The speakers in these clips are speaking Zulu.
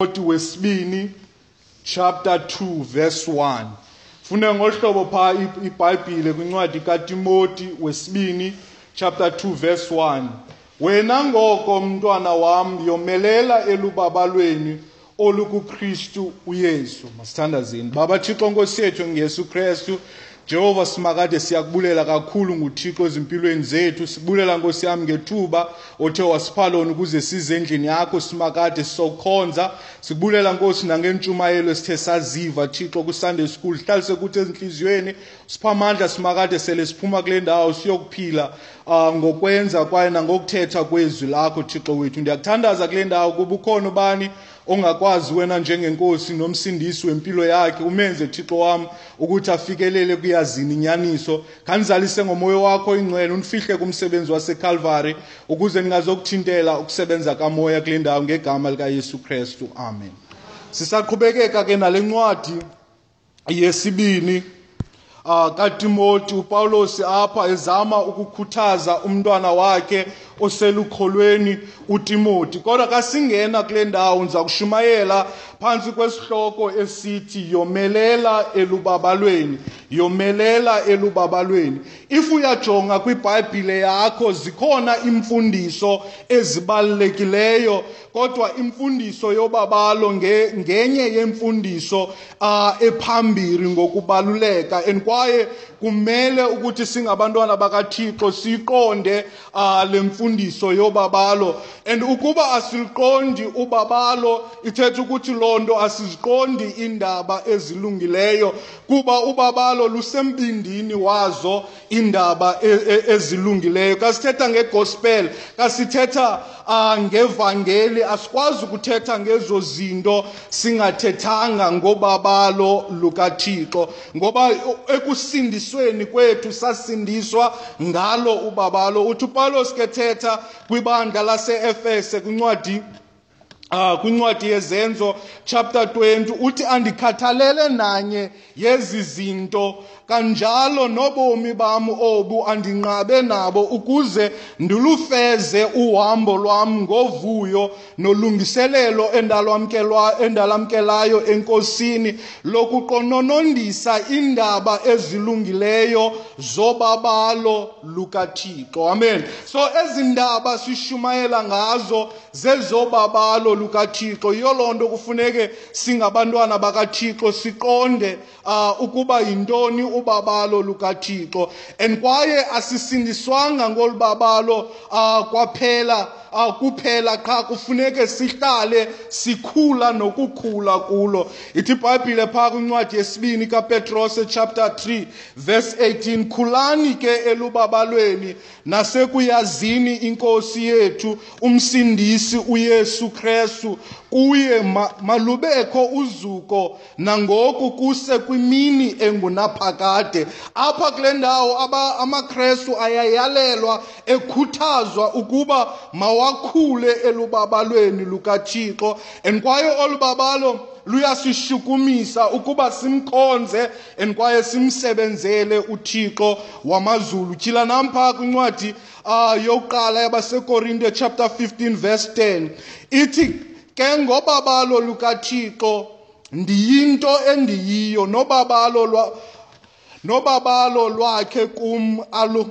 Timothy wesibini chapter 2 verse 1 fune ngohlobo pha iBhayibhile kwincwadi kaTimothy wesibini chapter 2 verse 1 wena ngoko mntwana wam yomelela elubabalweni olukuKristu uYesu. Masithandazeni. Baba Thixo Nkosi yethu ngeyesu Kristu Jehova simakade siyakubulela kakhulu nguThixo ezimpilweni zethu sibulela Nkosi yami ngethuba othe wasipha lona ukuze size endlini yakho simakade sizokhonza sibulela Nkosi nangentshumayelo esithe saziva Thixo ku Sunday school hlalise kuthi ezinhliziyweni sipha amandla simakade sele siphuma kule ndawo siyokuphila uh, ngokwenza kwaye nangokuthetha kwezwi lakho Thixo wethu. Ndiyakuthandaza kule ndawo kuba ukhona ubani ongakwazi wena njengenkosi nomsindisi wempilo yakhe umenze Thixo wami ukuthi afikelele kuyazini inyaniso kanizalise ngomoya wakho ingcwele unifihle kumsebenzi waseCalvary ukuze ningazokuthintela ukusebenza kamoya kule ndawo ngegama lika Yesu Kristu. Amen. Sisaqhubekeka ke nale ncwadi yesibini uh, kaTimothy uPaulos apha ezama ukukhuthaza umntwana wakhe oselukholweni uTimothy. Kodwa kasingena kule ndawo ndiza kushumayela phansi kwesihloko esithi yomelela elubabalweni yomelela elubabalweni. If uyajonga kwibhayibhile yakho zikhona imfundiso ezibalulekileyo kodwa imfundiso yobabalo nge, ngenye yemfundiso uh, ephambili ngokubaluleka. And kwaye kumele ukuthi singabantwana bakaThixo siqonde uh, le mfundiso yobabalo. And ukuba asiliqondi ubabalo ithetha ukuthi loo nto asiziqondi indaba ezilungileyo. Kuba ubabalo lusembindini wazo indaba e- e- ezilungileyo. Kasithetha ngegospel kasithetha ngevangeli asikwazi ukuthetha ngezo zinto singathethanga ngobabalo lukaThixo ngoba ekusindisweni kwethu sasindiswa ngalo ubabalo. Uthi uPaulos kethetha kwibandla laseEfese kwincwadi Uh, kwincwadi yezenzo chapter 20 uthi andikhathalele nanye yezi zinto kanjalo nobomi bam obu andinqabe nabo ukuze ndilufeze uhambo lwam ngovuyo nolungiselelo endalamkelayo enkosini lokuqononondisa indaba ezilungileyo zobabalo lukaThixo. Amen. So ezi ndaba sishumayela ngazo zezobabalo lukaThixo. Yiyo loo nto kufuneke singabantwana bakaThixo siqonde uh, ukuba yintoni ubabalo lukaThixo. And kwaye asisindiswanga ngolubabalo uh, kwaphela uh, kuphela qha kufuneke sihlale sikhula nokukhula kulo. Ithi ibhayibhile phaa kwincwadi yesibini kapetrose chapter 3 verse 18 khulani ke elubabalweni nasekuyazini inkosi yethu umsindisi uyesu krestu kuye ma, malubekho uzuko nangoku kuse kwimini engunaphakade. Apha kule ndawo amakrestu ayayalelwa ekhuthazwa ukuba mawakhule elubabalweni lukathixo. And kwaye olu babalo luyasishukumisa ukuba simkhonze and kwaye simsebenzele uthixo wamazulu. Tyhila nampha kwincwadi uh, yokuqala yabasekorinte chapter 15 verse 10 ithi ke ngobabalo lukathixo ndiyinto endiyiyo. Nobabalo lwa nobabalo lwakhe kum alu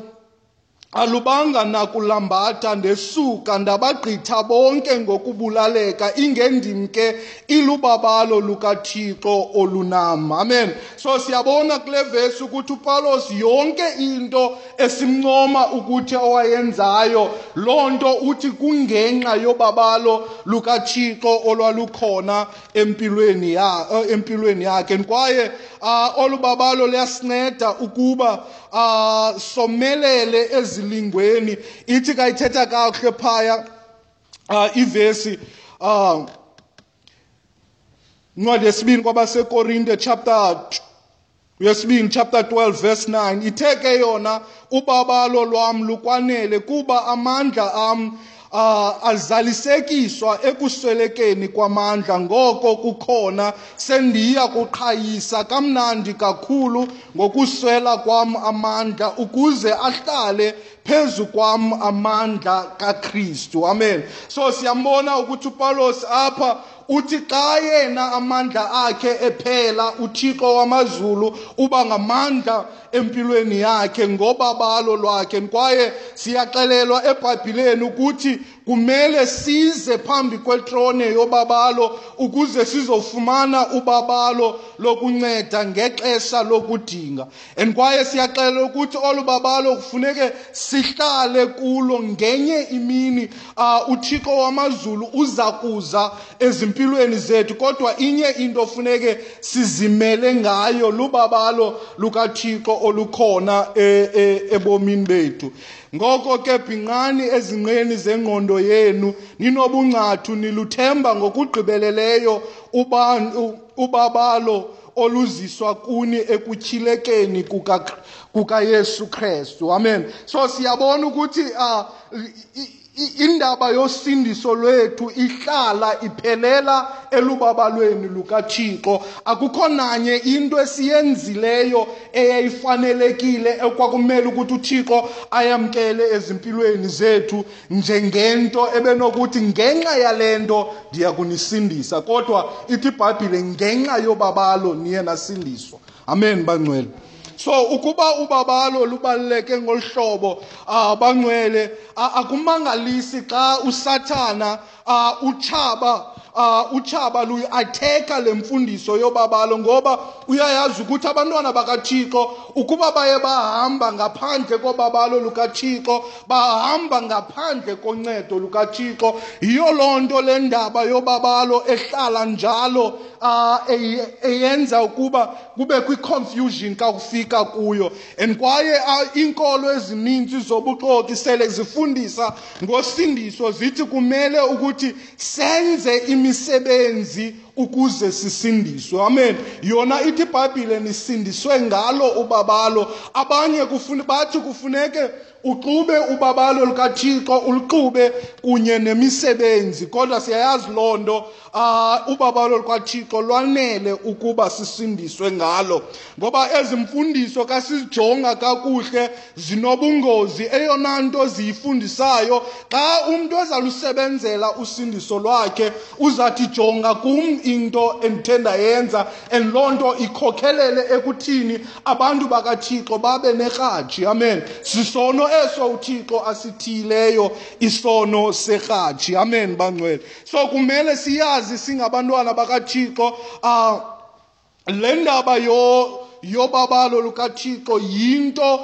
alubanga nakulambatha ndesuka ndabagqitha bonke ngokubulaleka ingendim ke ilubabalo lukathixo olunam. Amen. So siyabona kule vesi ukuthi upawulos yonke into esimncoma ukuthi owayenzayo loo nto uthi kungenxa yobabalo lukathixo olwalukhona empilweni ya eh, empilweni yakhe. Kwaye uh, olu babalo liyasinceda ukuba uh, somelele ezilingweni ithi kayithetha kakuhle phaya uh, ivesi uh, ncwadi yesibini kwabasekorinte chapter yesibini chapter 12 verse 9 ithe ke yona ubabalo lwam lukwanele kuba amandla am azalisekiswa ekuswelekeni kwamandla ngoko kukhona sendiya kuqhayisa kamnandi kakhulu ngokuswela kwam amandla ukuze ahlale phezu kwam amandla kaKristu. Amen. So siyambona ukuthi uPaulos apha uthi xa yena amandla akhe ephela uthixo wamazulu uba ngamandla empilweni yakhe ngobabalo lwakhe. Kwaye siyaxelelwa ebhayibhileni ukuthi kumele size phambi kwetrone yobabalo ukuze sizofumana ubabalo lokunceda ngexesha lokudinga. And kwaye siyaxelela ukuthi olu babalo kufuneke sihlale kulo ngenye imini uh, uthixo wamazulu uza kuza ezimpilweni zethu. Kodwa inye into funeke sizimele ngayo lubabalo lukathixo olukhona e, e, ebomini bethu. Ngoko ke bhinqani ezinqeni zengqondo yenu ninobungcathu niluthemba ngokugqibeleleyo ubabalo oluziswa kuni ekutyhilekeni kukayesu krestu amen. So siyabona ukuthi uh, indaba yosindiso lwethu ihlala iphelela elubabalweni lukathixo. Akukho nanye into esiyenzileyo eyayifanelekile ekwakumele ukuthi uthixo ayamkele ezimpilweni zethu njengento ebenokuthi ngenxa yale nto ndiya kunisindisa kodwa ithi ibhayibhile ngenxa yobabalo niye nasindiswa amen bangcwele. So ukuba ubabalo lubaluleke ngolu hlobo uh, bangcwele uh, akumangalisi xa usathana uh, utshaba utshaba luyi-atheka le mfundiso yobabalo ngoba uyayazi ukuthi abantwana bakathixo ukuba baye bahamba ngaphandle kobabalo lukathixo bahamba ngaphandle koncedo lukathixo yiyo loo nto le ndaba yobabalo ehlala njalo uh, eyenza ukuba kube kwi-confusion xa kufika kuyo. And kwaye uh, iinkolo ezininzi zobuxoki sele zifundisa ngosindiso zithi kumele ukuthi senze imisebenzi ukuze sisindiswe. Amen. Yona ithi ibhayibhile nisindiswe ngalo ubabalo. Abanye kufune bathi kufuneke uxube ubabalo lukathixo uluxube kunye nemisebenzi. Kodwa siyayazi loo nto uh, ubabalo lukathixo lwanele ukuba sisindiswe ngalo. Ngoba ezi mfundiso kasizijonga kakuhle zinobungozi. Eyona nto ziyifundisayo xa umntu ezalusebenzela usindiso lwakhe uzathi jonga kum into endithe ndayenza and loo nto ikhokhelele ekuthini abantu bakathixo babe nerhatshi amen. Sisono eso uthixo asithiyileyo isono serhatshi amen bangcwele. So kumele siyazi singabantwana bakathixo um le ndaba yo yobabalo lukathixo yinto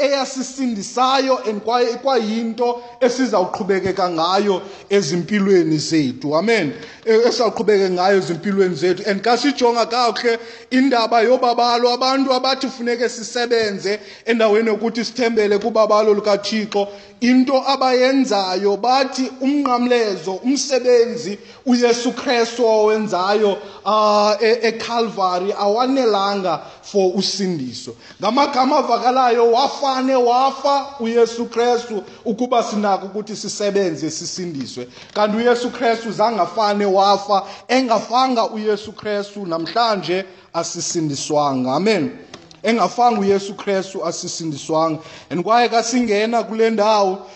eyasisindisayo and kwaye ikwayinto esizawuqhubekeka ngayo ezimpilweni zethu. Amen. Esizawuqhubeke ngayo ezimpilweni zethu. And xa sijonga kakuhle indaba yobabalo. Abantu abathi funeke sisebenze endaweni yokuthi sithembele kubabalo lukathixo into abayenzayo bathi umnqamlezo umsebenzi uyesu krestu owenzayo uh, eCalvary awanelanga for usindiso. Ngamagama avakalayo wafane wafa uyesu krestu ukuba sinako ukuthi sisebenze sisindiswe. Kanti uyesu krestu zangafane wafa engafanga uyesu krestu namhlanje asisindiswanga. Amen. Engafanga uyesu krestu asisindiswanga. And kwaye kasingena kule ndawo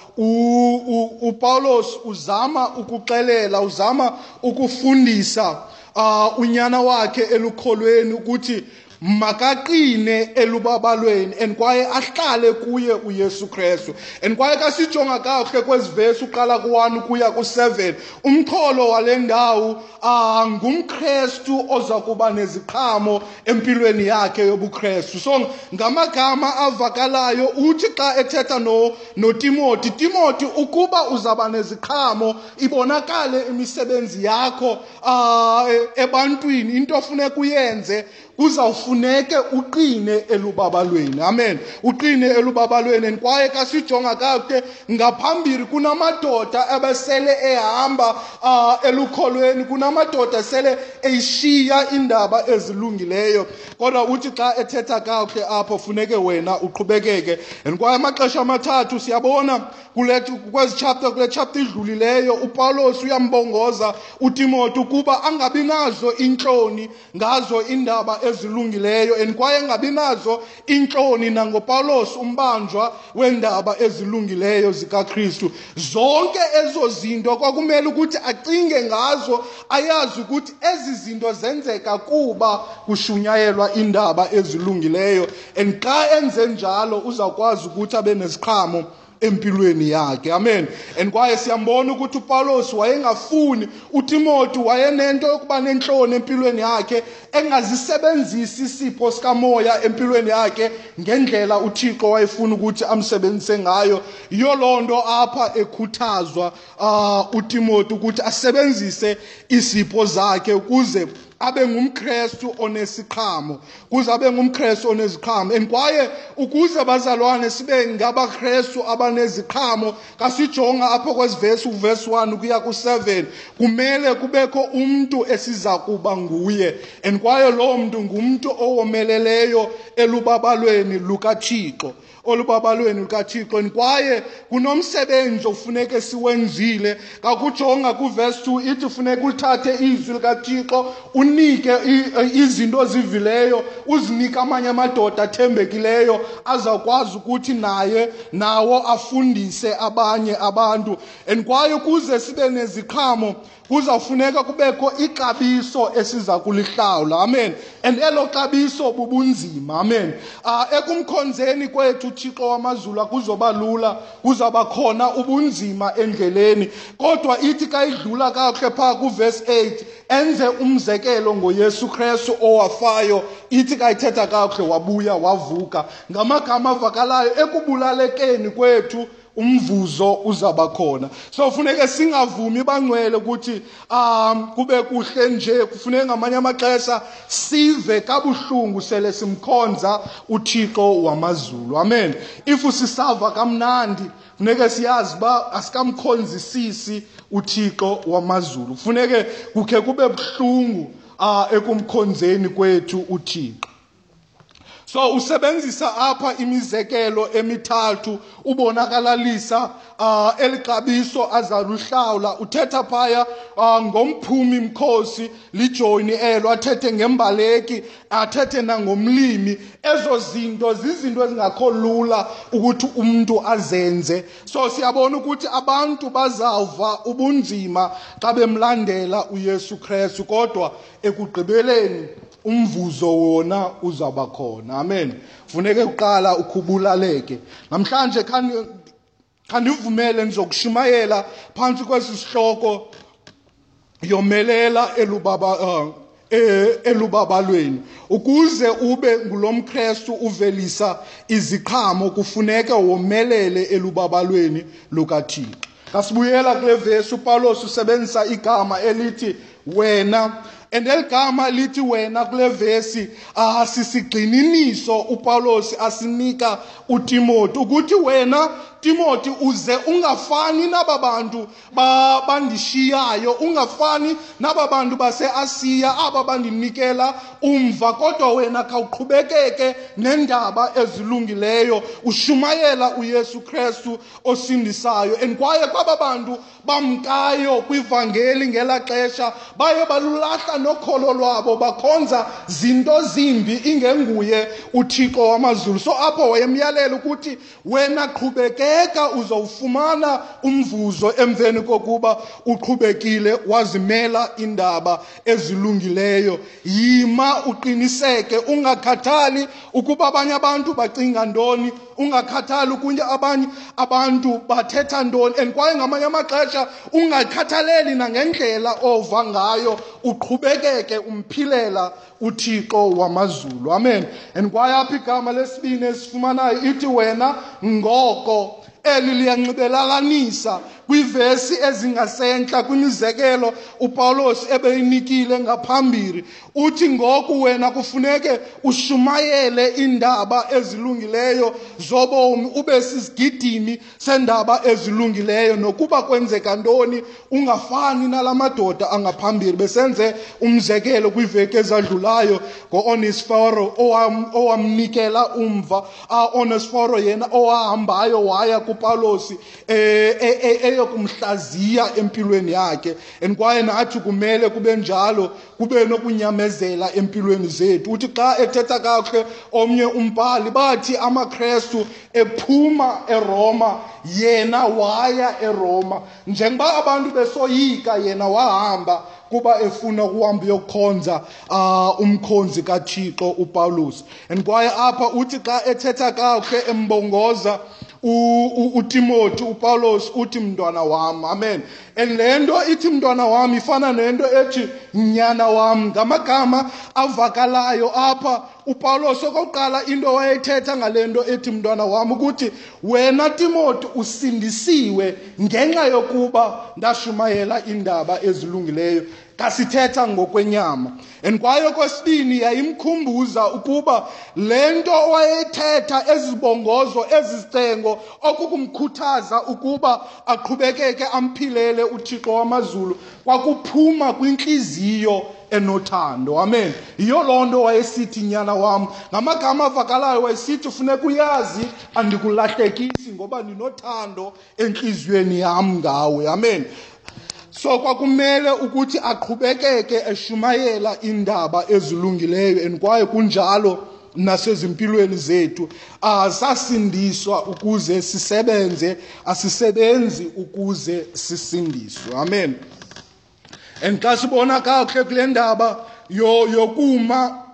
upawulos uzama ukuxelela uzama ukufundisa uh, unyana wakhe elukholweni ukuthi makaqine elubabalweni and kwaye ahlale kuye uyesu krestu and kwaye kasijonga kakuhle kwezi vesi uqala ku-1 ukuya ku-7 umxholo wale ndawo uh, ngumkrestu oza kuba neziqhamo empilweni yakhe yobukrestu so ngamagama avakalayo uthi xa ethetha notimoti no timoti ukuba uzaba neziqhamo ibonakale imisebenzi yakho uh, ebantwini into ofuneka uyenze kuzawufuneke uqine elubabalweni. Amen. Uqine elubabalweni. And kwaye kasijonga kakuhle ngaphambili kunamadoda abesele ehamba uh, elukholweni. Kunamadoda sele eyishiya indaba ezilungileyo. Kodwa uthi xa ethetha kakuhle apho funeke wena uqhubekeke. And kwaye amaxesha amathathu siyabona kule kwezi chapter kule chapter idlulileyo upawulos uyambongoza utimoti ukuba angabi nazo intloni ngazo indaba ezilungileyo ezilungileyo and kwaye ngabi nazo intloni nangopawulos umbanjwa weendaba ezilungileyo zikakristu. Zonke ezo zinto kwakumele ukuthi acinge ngazo ayazi ukuthi ezi zinto zenzeka kuba kushunyayelwa iindaba ezilungileyo. And xa enze njalo uzawukwazi ukuthi abe neziqhamo empilweni yakhe. Amen. And kwaye siyambona ukuthi upawulos wayengafuni utimoti wayenento yokuba nentloni empilweni yakhe engazisebenzisi isipho sikamoya empilweni yakhe ngendlela uthixo wayefuna ukuthi amsebenzise ngayo. Yiyo loo nto apha ekhuthazwa uh, utimoti ukuthi asebenzise isipho zakhe ukuze abe ngumkrestu onesiqhamo kuze abe ngumkrestu oneziqhamo. And kwaye ukuze bazalwane sibe ngabakrestu abaneziqhamo kasijonga apho kwesivesi uvesi 1 ukuya ku7 kumele kubekho umntu esiza kuba nguye. And kwaye loo mntu ngumntu owomeleleyo elubabalweni lukathixo. Olubabalweni lukathixo kwaye kunomsebenzi ofuneke siwenzile. Kakujonga kuvesi 2 ithi funeka ulithathe izwi likathixo unike izinto ozivileyo uzinike amanye amadoda athembekileyo azawukwazi ukuthi naye nawo afundise abanye abantu. And kwaye kuze sibe neziqhamo kuzawufuneka kubekho ixabiso esiza kulihlawula. Amen. And elo xabiso bubunzima. Amen. Uh, ekumkhonzeni kwethu uthixo wamazulu akuzoba lula kuzawuba khona ubunzima endleleni. Kodwa ithi ka idlula kakuhle phaa kuvesi 8 enze umzekelo ngoyesu krestu owafayo ithi kayithetha kakuhle wabuya wavuka. Ngamagama avakalayo ekubulalekeni kwethu umvuzo uzaba khona. So funeke singavumi bangcwele ukuthi um kube kuhle nje kufuneka ngamanye amaxesha sive kabuhlungu sele simkhonza uthixo wamazulu. Amen. If sisava kamnandi funeke siyazi uba asikamkhonzisisi uthixo wamazulu. Funeke kukhe kube buhlungu uh, ekumkhonzeni kwethu uthixo. So usebenzisa apha imizekelo emithathu ubonakalalisa uh, elixabiso azaluhlawula. Uthetha phaya uh, ngomphumi mkhosi lijoyini elo athethe ngembaleki athethe nangomlimi. Ezo zinto zizinto ezingakho lula ukuthi umntu azenze. So siyabona ukuthi abantu bazawuva ubunzima xa bemlandela uyesu krestu kodwa ekugqibeleni umvuzo wona uzaba khona. Amen. Funeke uqala ukhubulaleke namhlanje khandivumele ndizokushumayela phantsi kwesi sihloko yomelela elubaba uh, elubabalweni. Ukuze ube ngulomkrestu uvelisa iziqhamo kufuneka womelele elubabalweni lukathixo. Kasibuyela kule vesi upawulos usebenzisa igama elithi wena and eligama lithi wena kule vesi uh, sisigxininiso upawulos asinika utimoti ukuthi wena timoti uze ungafani naba bantu bandishiyayo ungafani naba bantu baseasiya aba bandinikela umva kodwa wena khawuqhubekeke nendaba ezilungileyo. Ushumayela uyesu krestu osindisayo. And kwaye kwaba bantu bamkayo kwivangeli ngela xesha baye balulahla nokholo lwabo bakhonza zinto zimbi ingenguye uthixo wamazulu. So apho wayemyalela ukuthi wena qhubekeka uzowufumana umvuzo emveni kokuba uqhubekile wazimela indaba ezilungileyo. Yima uqiniseke ungakhathali ukuba abanye abantu bacinga ntoni ungakhathali ukunye abanye abantu bathetha ntoni. And kwaye ngamanye amaxesha ungakhathaleli nangendlela ova ngayo uqhubekeke umphilela uthixo wamazulu. Amen. And kwaye apha igama lesibini esifumanayo? Ithi wena ngoko eli liyanxibelalanisa kwiivesi ezingasentla kwimizekelo upawulos ebeyinikile ngaphambili. Uthi ngoku wena kufuneke ushumayele iindaba ezilungileyo zobomi ube sisigidimi sendaba ezilungileyo. Nokuba kwenzeka ntoni ungafani nala madoda angaphambili. Besenze umzekelo kwiiveki ezadlulayo ngo-onesforo owamnikela umva onesforo yena owahambayo waya kupawulos eh, eh, eh, eyokumhlaziya empilweni yakhe. And kwaye nathi kumele kube njalo kube nokunyamezela empilweni zethu. Uthi xa ethetha kakuhle omnye umbhali bathi amakrestu ephuma eroma yena waya eroma. Njengoba abantu besoyika yena wahamba kuba efuna ukuhamba uyokukhonza uh, umkhonzi kathixo upawulos and kwaye apha uthi xa ethetha kakuhle embongoza uTimothy uPaulos uthi mntwana wami. Amen. And le nto ithi mntwana wami ifana nento ethi nyana wami. Ngamagama avakalayo apha upawulos okokuqala into wayethetha ngale nto ethi mntwana wami ukuthi wena timoti usindisiwe ngenxa yokuba ndashumayela iindaba ezilungileyo. Kasithetha ngokwenyama. And kwaye kwesibini yayimkhumbuza ukuba le nto wayethetha ezibongozo ezizengo okukumkhuthaza ukuba aqhubekeke amphilele uthixo wamazulu kwakuphuma kwintliziyo enothando. Amen. Yiyo loo nto wayesithi nyana wam. Ngamagama avakalayo wayesithi funeka uyazi andikulahlekisi ngoba ndinothando entliziyweni yam ngawe. Amen. So kwakumele ukuthi aqhubekeke eshumayela indaba ezilungileyo and kwaye kunjalo nasezimpilweni zethu. Asasindiswa ukuze sisebenze asisebenzi ukuze sisindiswe. Amen. And xa sibona kakuhle kule ndaba yokuma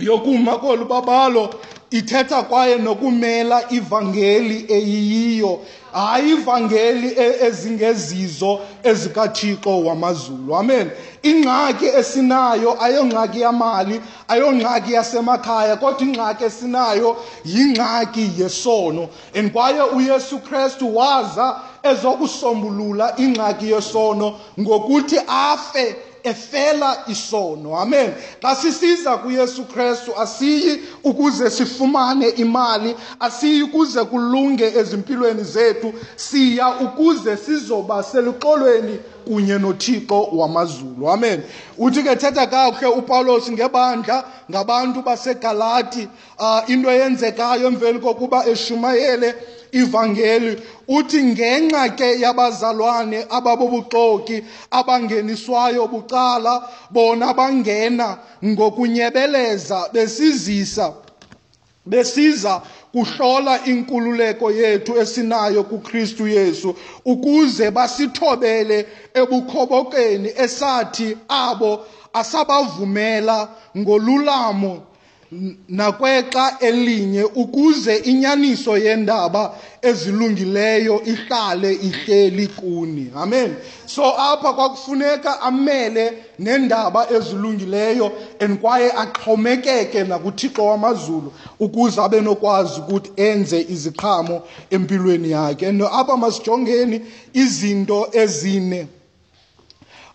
yokuma kolu babalo ithetha kwaye nokumela ivangeli eyiyiyo hayi ivangeli e, ezingezizo ezikathixo wamazulu. Amen. Ingxaki esinayo ayongxaki yamali ayongxaki yasemakhaya kodwa ingxaki esinayo yingxaki yesono. And kwaye uyesu krestu waza ezokusombulula ingxaki yesono ngokuthi afe efela isono. Amen. Xa sisiza kuyesu krestu asiyi ukuze sifumane imali asiyi ukuze kulunge ezimpilweni zethu siya ukuze sizoba seluxolweni kunye nothixo wamazulu. Amen. Uthi ke thetha kakuhle upawulos ngebandla ngabantu basegalati uh, into eyenzekayo emveni kokuba eshumayele ivangeli uthi ngenxa ke yabazalwane ababobuxoki abangeniswayo bucala bona bangena ngokunyebeleza besizisa besiza kuhlola inkululeko yethu esinayo kuKristu Yesu ukuze basithobele ebukhobokeni esathi abo asabavumela ngolulamo nakwexa elinye ukuze inyaniso yendaba ezilungileyo ihlale ihleli kuni. Amen. So apha kwakufuneka amele nendaba ezilungileyo and kwaye axhomekeke nakuthixo wamazulu ukuze abe nokwazi ukuthi enze iziqhamo empilweni yakhe. And apha masijongeni izinto ezine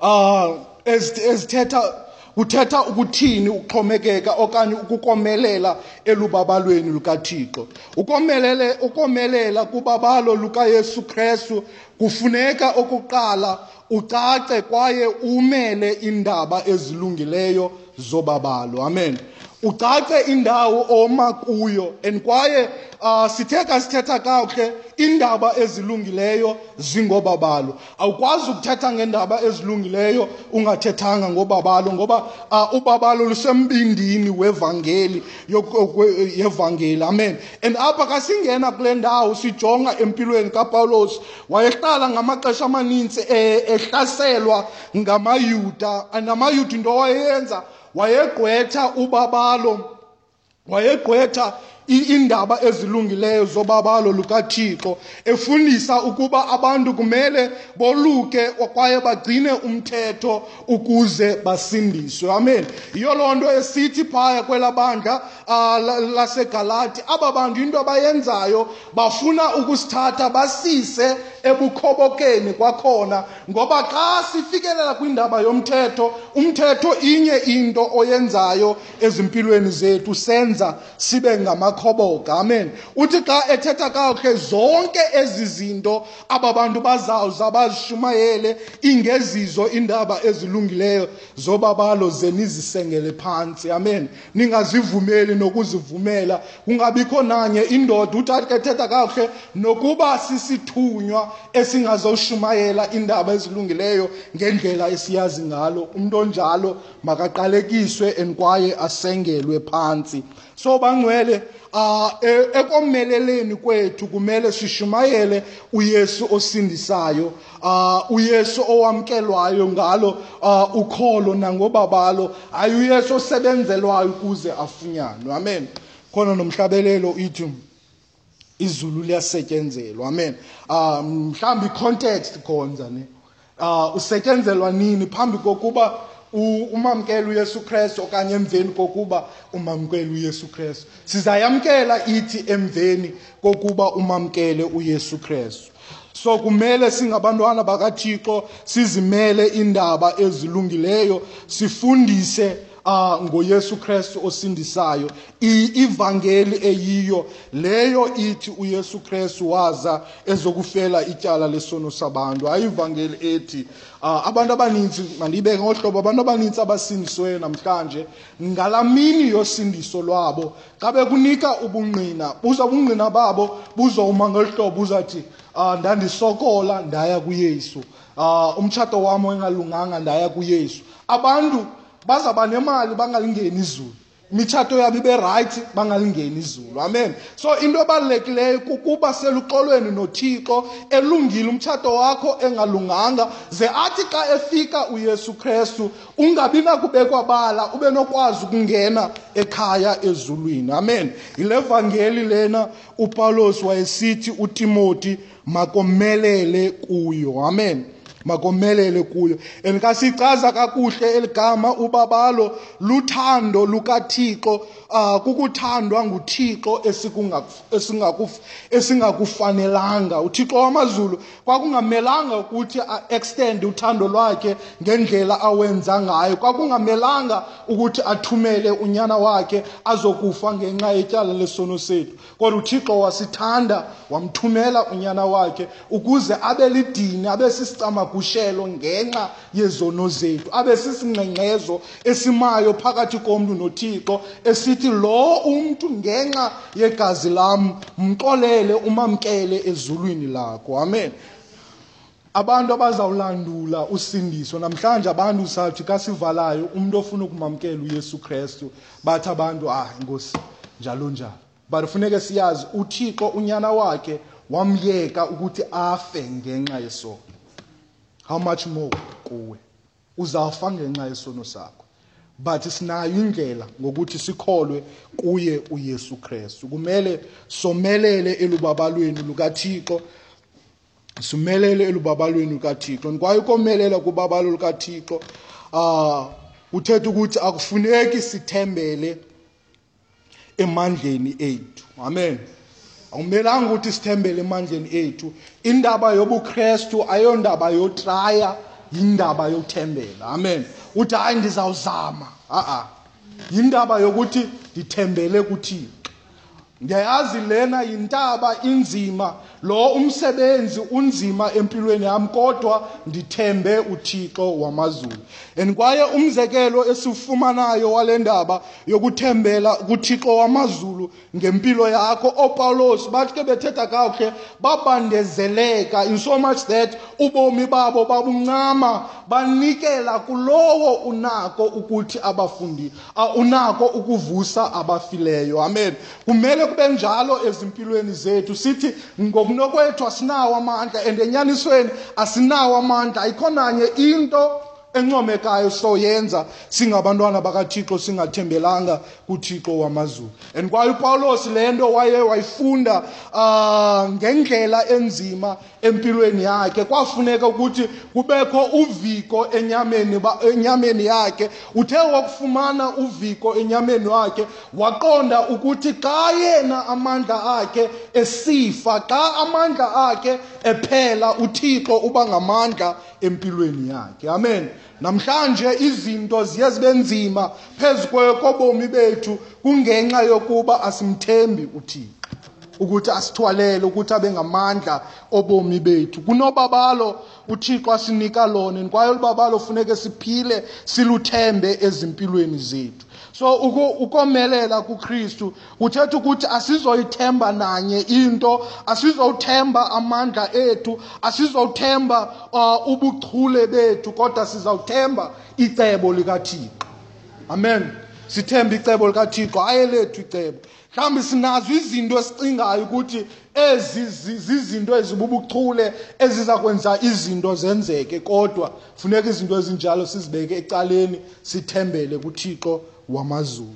uh ezithetha kuthetha ukuthini ukuxhomekeka okanye ukukomelela elubabalweni lukathixo? Ukomelele ukomelela kubabalo lukayesu krestu kufuneka okokuqala ucace kwaye umele indaba ezilungileyo zobabalo. Amen. Ucace indawo oma kuyo and kwaye uh, sithe kasithetha kakuhle iindaba ezilungileyo zingobabalo awukwazi ukuthetha ngeendaba ezilungileyo ungathethanga ngobabalo ngoba uh, ubabalo lusembindini wevangeli yevangeli. Amen. And apha kasingena kule ndawo sijonga empilweni kapawulos wayehlala ngamaxesha amanintsi eh, ehlaselwa ngamayuda namayuda into wayeyenza wayegqwetha ubabalo wayegqwetha iindaba ezilungileyo zobabalo lukathixo efundisa ukuba abantu kumele boluke kwaye bagcine umthetho ukuze basindiswe. Amen. Yiyo loo nto esithi phaya kwela bandla uh, lasegalati aba bantu into abayenzayo bafuna ukusithatha basise ebukhobokeni kwakhona ngoba xa sifikelela kwindaba yomthetho umthetho inye into oyenzayo ezimpilweni zethu senza sibe ngamakho akhoboka amen. Uthi xa ethetha kakuhle zonke ezi zinto aba bantu bazawuza bazishumayele ingezizo indaba ezilungileyo zobabalo ze nizisengele phantsi amen. Ningazivumeli nokuzivumela. Kungabikho nanye indoda uthi athi ethetha kakuhle nokuba sisithunywa esingazoshumayela indaba ezilungileyo ngendlela esiyazi ngalo. Umuntu onjalo makaqalekiswe and kwaye asengelwe phansi. So bangcwele uh, ekomeleleni kwethu kumele sishumayele uyesu osindisayo. Uh, uyesu owamkelwayo ngalo uh, ukholo nangobabalo hayi uyesu osebenzelwayo ukuze afunyanwe. Amen. Khona nomhlabelelo ithi izulu liyasetyenzelwa amen. Uh, mhlawumbi i-context khonza ne. Uh, usetyenzelwa nini phambi kokuba umamkele uyesu krestu okanye emveni kokuba umamkele uyesu krestu sizayamkela ithi emveni kokuba umamkele uyesu krestu so kumele singabantwana bakathixo sizimele indaba ezilungileyo sifundise uh, ngoyesu krestu osindisayo. Ivangeli eyiyo leyo ithi uyesu krestu waza ezokufela ityala lesono sabantu. Hayi ivangeli ethi uh, abantu abaninzi mandiyibeke ngohlobo abantu abaninzi abasindisiweyo namhlanje ngalaa mini yosindiso lwabo xa bekunika ubungqina buza ubungqina babo buzowuma ngeli hlobo uzathi uh, ndandisokola ndaya kuyesu. Uh, umtshato wam engalunganga ndaya kuyesu. Abantu bazaba nemali bangalingeni izulu. Imitshato yabo ibe rayithi bangalingeni izulu. Amen. So into ebalulekileyo kukuba seluxolweni nothixo elungile umtshato wakho engalunganga. Ze athi xa efika uyesu krestu ungabi nakubekwa bala ube nokwazi ukungena ekhaya ezulwini. Amen. Yile vangeli lena upawulos wayesithi utimoti makomelele kuyo. Amen. Makomelele kuyo. And kasichaza kakuhle eligama ubabalo luthando lukathixo uh, kukuthandwa nguthixo esingakufanelanga. Uthixo wamazulu kwakungamelanga ukuthi a-extend uthando lwakhe ngendlela awenza ngayo. Kwakungamelanga ukuthi athumele unyana wakhe azokufa ngenxa yetyala lesono sethu. Kodwa uthixo wasithanda wamthumela unyana wakhe ukuze abe lidini abe sisicamagushelo ngenxa yezono zethu. Abe sisingqengqezo esimayo phakathi komntu nothixo esithi lo umntu ngenxa yegazi lam mxolele umamkele ezulwini lakho. Amen. Abantu abazawulandula usindiso namhlanje abantu sathi kasivalayo umuntu ofuna ukumamkela uyesu krestu bathi abantu ah inkosi njalo njalo. But funeke siyazi uthixo unyana wakhe wamyeka ukuthi afe ngenxa yesono. How much more kuwe? Uzawufa ngenxa yesono sakho. But sinayo indlela ngokuthi sikholwe kuye uyesu krestu kumele somelele elubabalweni lukathixo simelele elubabalweni lukathixo. Kwaye ukomelela kubabalo lukathixo um uthetha ukuthi akufuneki sithembele emandleni ethu. Amen. Akumelanga ukuthi sithembele emandleni ethu. Indaba yobukrestu ayondaba yotraya yindaba yokuthembela amen. Uthi hayi ndizawuzama. A-a. Yindaba yokuthi ndithembele kuthixo. Ndiyayazi lena yintaba inzima lo umsebenzi unzima empilweni yami kodwa ndithembe uthixo wamazulu. And kwaye umzekelo esiwufumanayo wale ndaba yokuthembela kuthixo wamazulu ngempilo yakho oopawulos bathi ke bethetha kakuhle babandezeleka in so much that ubomi babo babuncama banikela kulowo unako ukuthi abafundi unako ukuvusa abafileyo. Amen. Kumele kube njalo ezimpilweni zethu. Sithi ngokunokwethu asinawo amandla and enyanisweni asinawo amandla ayikho nanye into encomekayo soyenza singabantwana bakathixo singathembelanga kuthixo wamazulu. And kwaye upawulos le nto waye wayifunda um ngendlela enzima empilweni yakhe. Kwafuneka ukuthi kubekho uviko enyameni, enyameni yakhe. Uthe wakufumana uviko enyameni wakhe waqonda ukuthi xa yena amandla akhe esifa xa amandla akhe ephela uthixo uba ngamandla empilweni yakhe. Amen. Namhlanje izinto ziye zibe nzima phezu kobomi bethu kungenxa yokuba asimthembi uthixo ukuthi asithwalele ukuthi abe ngamandla obomi bethu. Kunobabalo uthixo asinika lona kwaye olubabalo funeke siphile siluthembe ezimpilweni zethu. So ukomelela kuKristu kuthetha ukuthi asizoyithemba nanye into asizowuthemba amandla ethu asizowuthemba uh, ubuchule bethu kodwa sizawuthemba icebo likaThixo. Amen. Sithemba icebo likaThixo hayi lethu icebo. Mhlawumbi sinazo izinto esicingayo ukuthi ezi zizinto ezibubuchule eziza kwenza izinto zenzeke kodwa funeka izinto ezinjalo sizibeke ecaleni sithembele kuthixo wamazulu.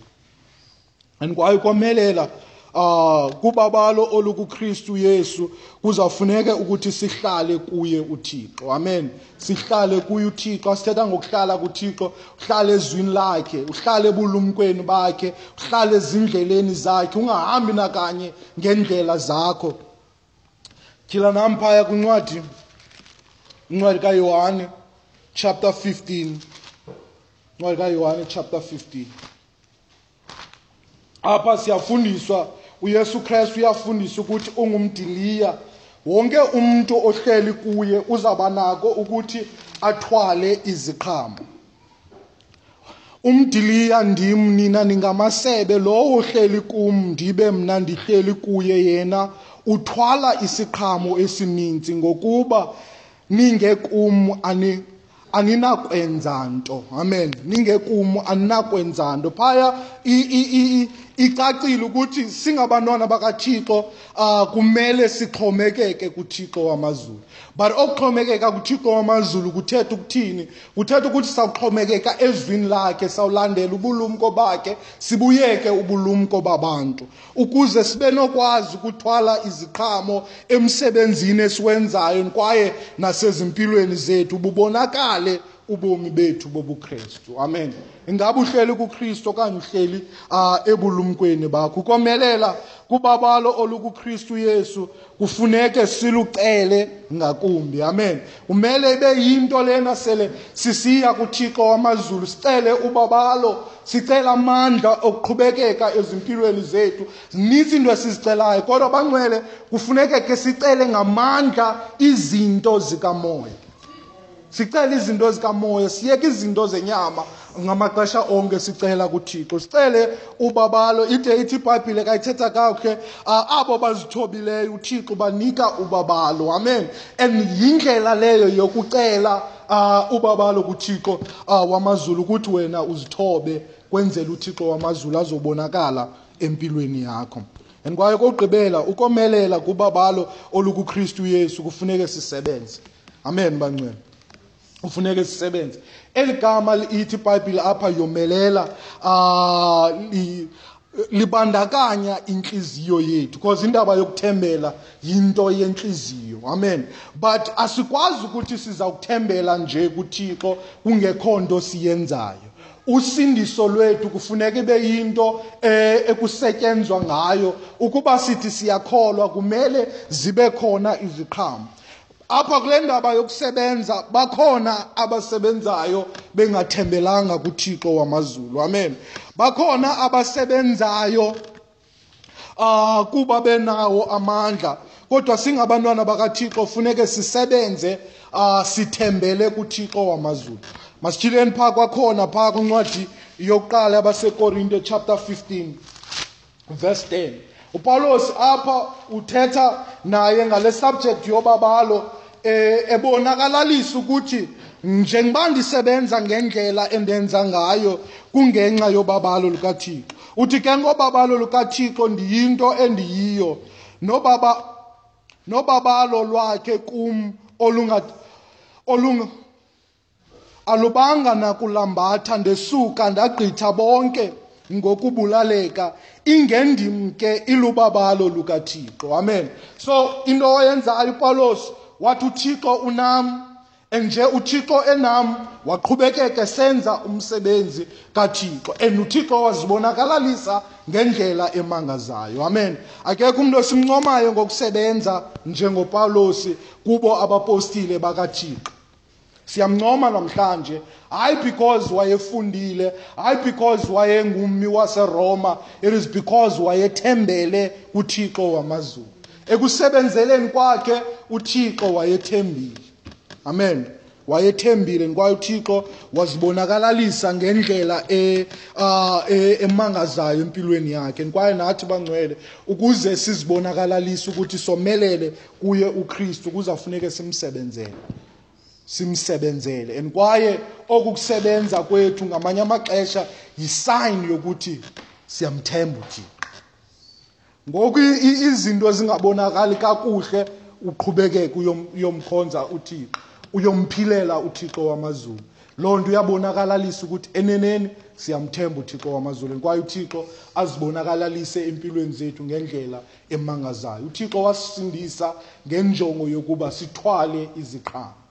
And kwaye komelela uh kubabalo olukukristu yesu kuzawufuneka ukuthi sihlale kuye uthixo. Amen. Sihlale kuye uthixo asithetha ngokuhlala kuthixo uhlale ezwini lakhe uhlale ebulumkweni bakhe uhlale ezindleleni zakhe ungahambi nakanye ngendlela zakho. Tyhila nam phaya kwincwadi incwadi kayohane chapter 15 incwadi kayohane chapter 15 apha siyafundiswa uyesu kristu uyafundisa ukuthi ungumdiliya. Wonke umuntu ohleli kuye uzaba nako ukuthi athwale iziqhamo. Umdiliya ndim nina ningamasebe lowo ohleli kum ndibe mna ndihleli kuye yena uthwala isiqhamo esininzi ngokuba ningekum ani aninakwenza nto. Amen. Ningekum aninakwenza nto. Phaya icacile ukuthi singabantwana bakathixo uh, kumele sixhomekeke kuthixo wamazulu. But okuxhomekeka kuthixo wamazulu kuthetha ukuthini? Kuthetha ukuthi sawuxhomekeka ezwini lakhe sawulandela ubulumko bakhe sibuyeke ubulumko babantu. Ukuze sibe nokwazi ukuthwala iziqhamo emsebenzini esiwenzayo kwaye nasezimpilweni zethu bubonakale ubomi bethu bobukristu. Amen. Ingabe uhleli kukristu okanye uhleli uh, ebulumkweni bakho. Ukomelela kubabalo olukukristu yesu kufuneke silucele ngakumbi. Amen. Kumele ibe yinto lena sele sisiya kuthixo wamazulu. Sicele ubabalo sicela amandla okuqhubekeka ezimpilweni zethu. Zininzi into esizicelayo kodwa bangcwele kufuneke ke sicele ngamandla izinto zikamoya. Sicela izinto zikamoya siyeke izinto zenyama ngamaxesha onke sicela kuthixo. Sicele ubabalo ide ithi ibhayibhile kayithetha kakhe abo bazithobileyo uthixo banika ubabalo. Amen. And yindlela leyo yokucela uh, ubabalo kuthixo uh, wamazulu ukuthi wena uzithobe kwenzela uthixo wamazulu azobonakala empilweni yakho. And kwaye kokugqibela ukomelela kubabalo olukukristu yesu kufuneke sisebenze. Amen bancwele ufuneke sisebenze. Eli gama lithi ibhayibhile apha yomelela uh, li, libandakanya inhliziyo yethu because indaba yokuthembela yinto yenhliziyo amen. But asikwazi ukuthi siza kuthembela nje kuthixo kungekho nto siyenzayo. Usindiso lwethu kufuneka ibe yinto eh, ekusetyenzwa ngayo. Ukuba sithi siyakholwa kumele zibe khona iziqhamo. Apha kule ndaba yokusebenza bakhona abasebenzayo bengathembelanga kuthixo wamazulu. Amen. Bakhona abasebenzayo uh, kuba benawo amandla. Kodwa singabantwana bakathixo funeke sisebenze uh, sithembele kuthixo wamazulu. Masithileni phaa kwakhona phaa kwincwadi yokuqala yabasekorinte chapter 15 verse 10 upawulos apha uthetha naye ngale subject yobabalo eh ebonakalisa ukuthi njengoba ndisebenza ngendlela endenza ngayo kungenxa yobabalo lukaThixo. Uthi ke ngobabalo lukaThixo ndiyinto endiyiyo. Nobaba nobabalo lwakhe kum olunga olunga alubanga nakulambatha ndesuka ndagqitha bonke. Ngokubulaleka ingendim ke ilubabalo lukathixo. Amen. So into oyenzayo upawulos wathi uthixo unam nje uthixo enam waqhubekeka senza umsebenzi kathixo. And uthixo wazibonakalisa ngendlela emangazayo. Amen. Akekho umuntu osimncomayo ngokusebenza njengopawulosi kubo abapostile bakathixo. Siyamncoma namhlanje hayi because wayefundile hayi because wayengummi waseroma it is because wayethembele kuthixo wamazulu. Ekusebenzeleni kwakhe uthixo wayethembile. Amen. Wayethembile kwaye uthixo wazibonakalalisa ngendlela e- ah, e- emangazayo empilweni yakhe. Kwaye nathi bangcwele ukuze sizibonakalalise ukuthi somelele kuye ukristu kuzafuneke simsebenzele. Simsebenzele. And kwaye okukusebenza kwethu ngamanye amaxesha yisign yokuthi siyamthemba uthixo. Ngoku izinto zingabonakali kakuhle uqhubekeke uyom- uyomkhonza uthixo uyomphilela uthixo wamazulu. Loo nto uyabonakalalisa ukuthi eneneni siyamthemba uthixo wamazulu. Kwaye uthixo azibonakalalise empilweni zethu ngendlela emangazayo. Uthixo wasisindisa ngenjongo yokuba sithwale iziqhamo.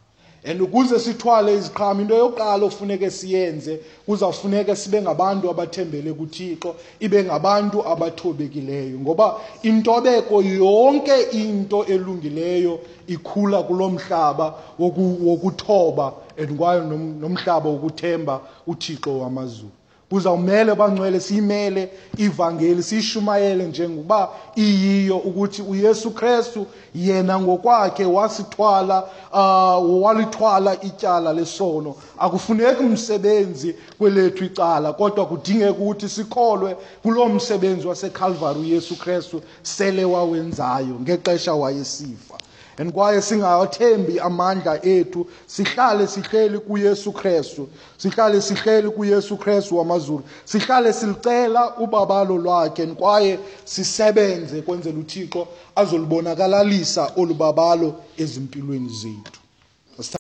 And ukuze sithwale iziqhamo into yokuqala ofuneke siyenze kuzawufuneka sibe ngabantu abathembele kuthixo ibe ngabantu abathobekileyo. Ngoba intobeko yonke into elungileyo ikhula kulo mhlaba woku- wokuthoba and kwaye nom- nomhlaba wokuthemba uthixo wamazulu. Kuzawumele bangcwele siyimele ivangeli siyishumayele njengoba iyiyo ukuthi uyesu krestu yena ngokwakhe wasithwala uh, walithwala ityala lesono. Akufuneki msebenzi kwelethu icala kodwa kudingeka ukuthi sikholwe kulo msebenzi wasekhalvari uyesu krestu sele wawenzayo ngexesha wayesifa. And kwaye singawathembi amandla ethu sihlale sihleli kuyesu krestu sihlale sihleli kuyesu krestu wamazulu sihlale silicela ubabalo lwakhe and kwaye sisebenze kwenzela uthixo azolibonakalalisa olu babalo ezimpilweni zethu.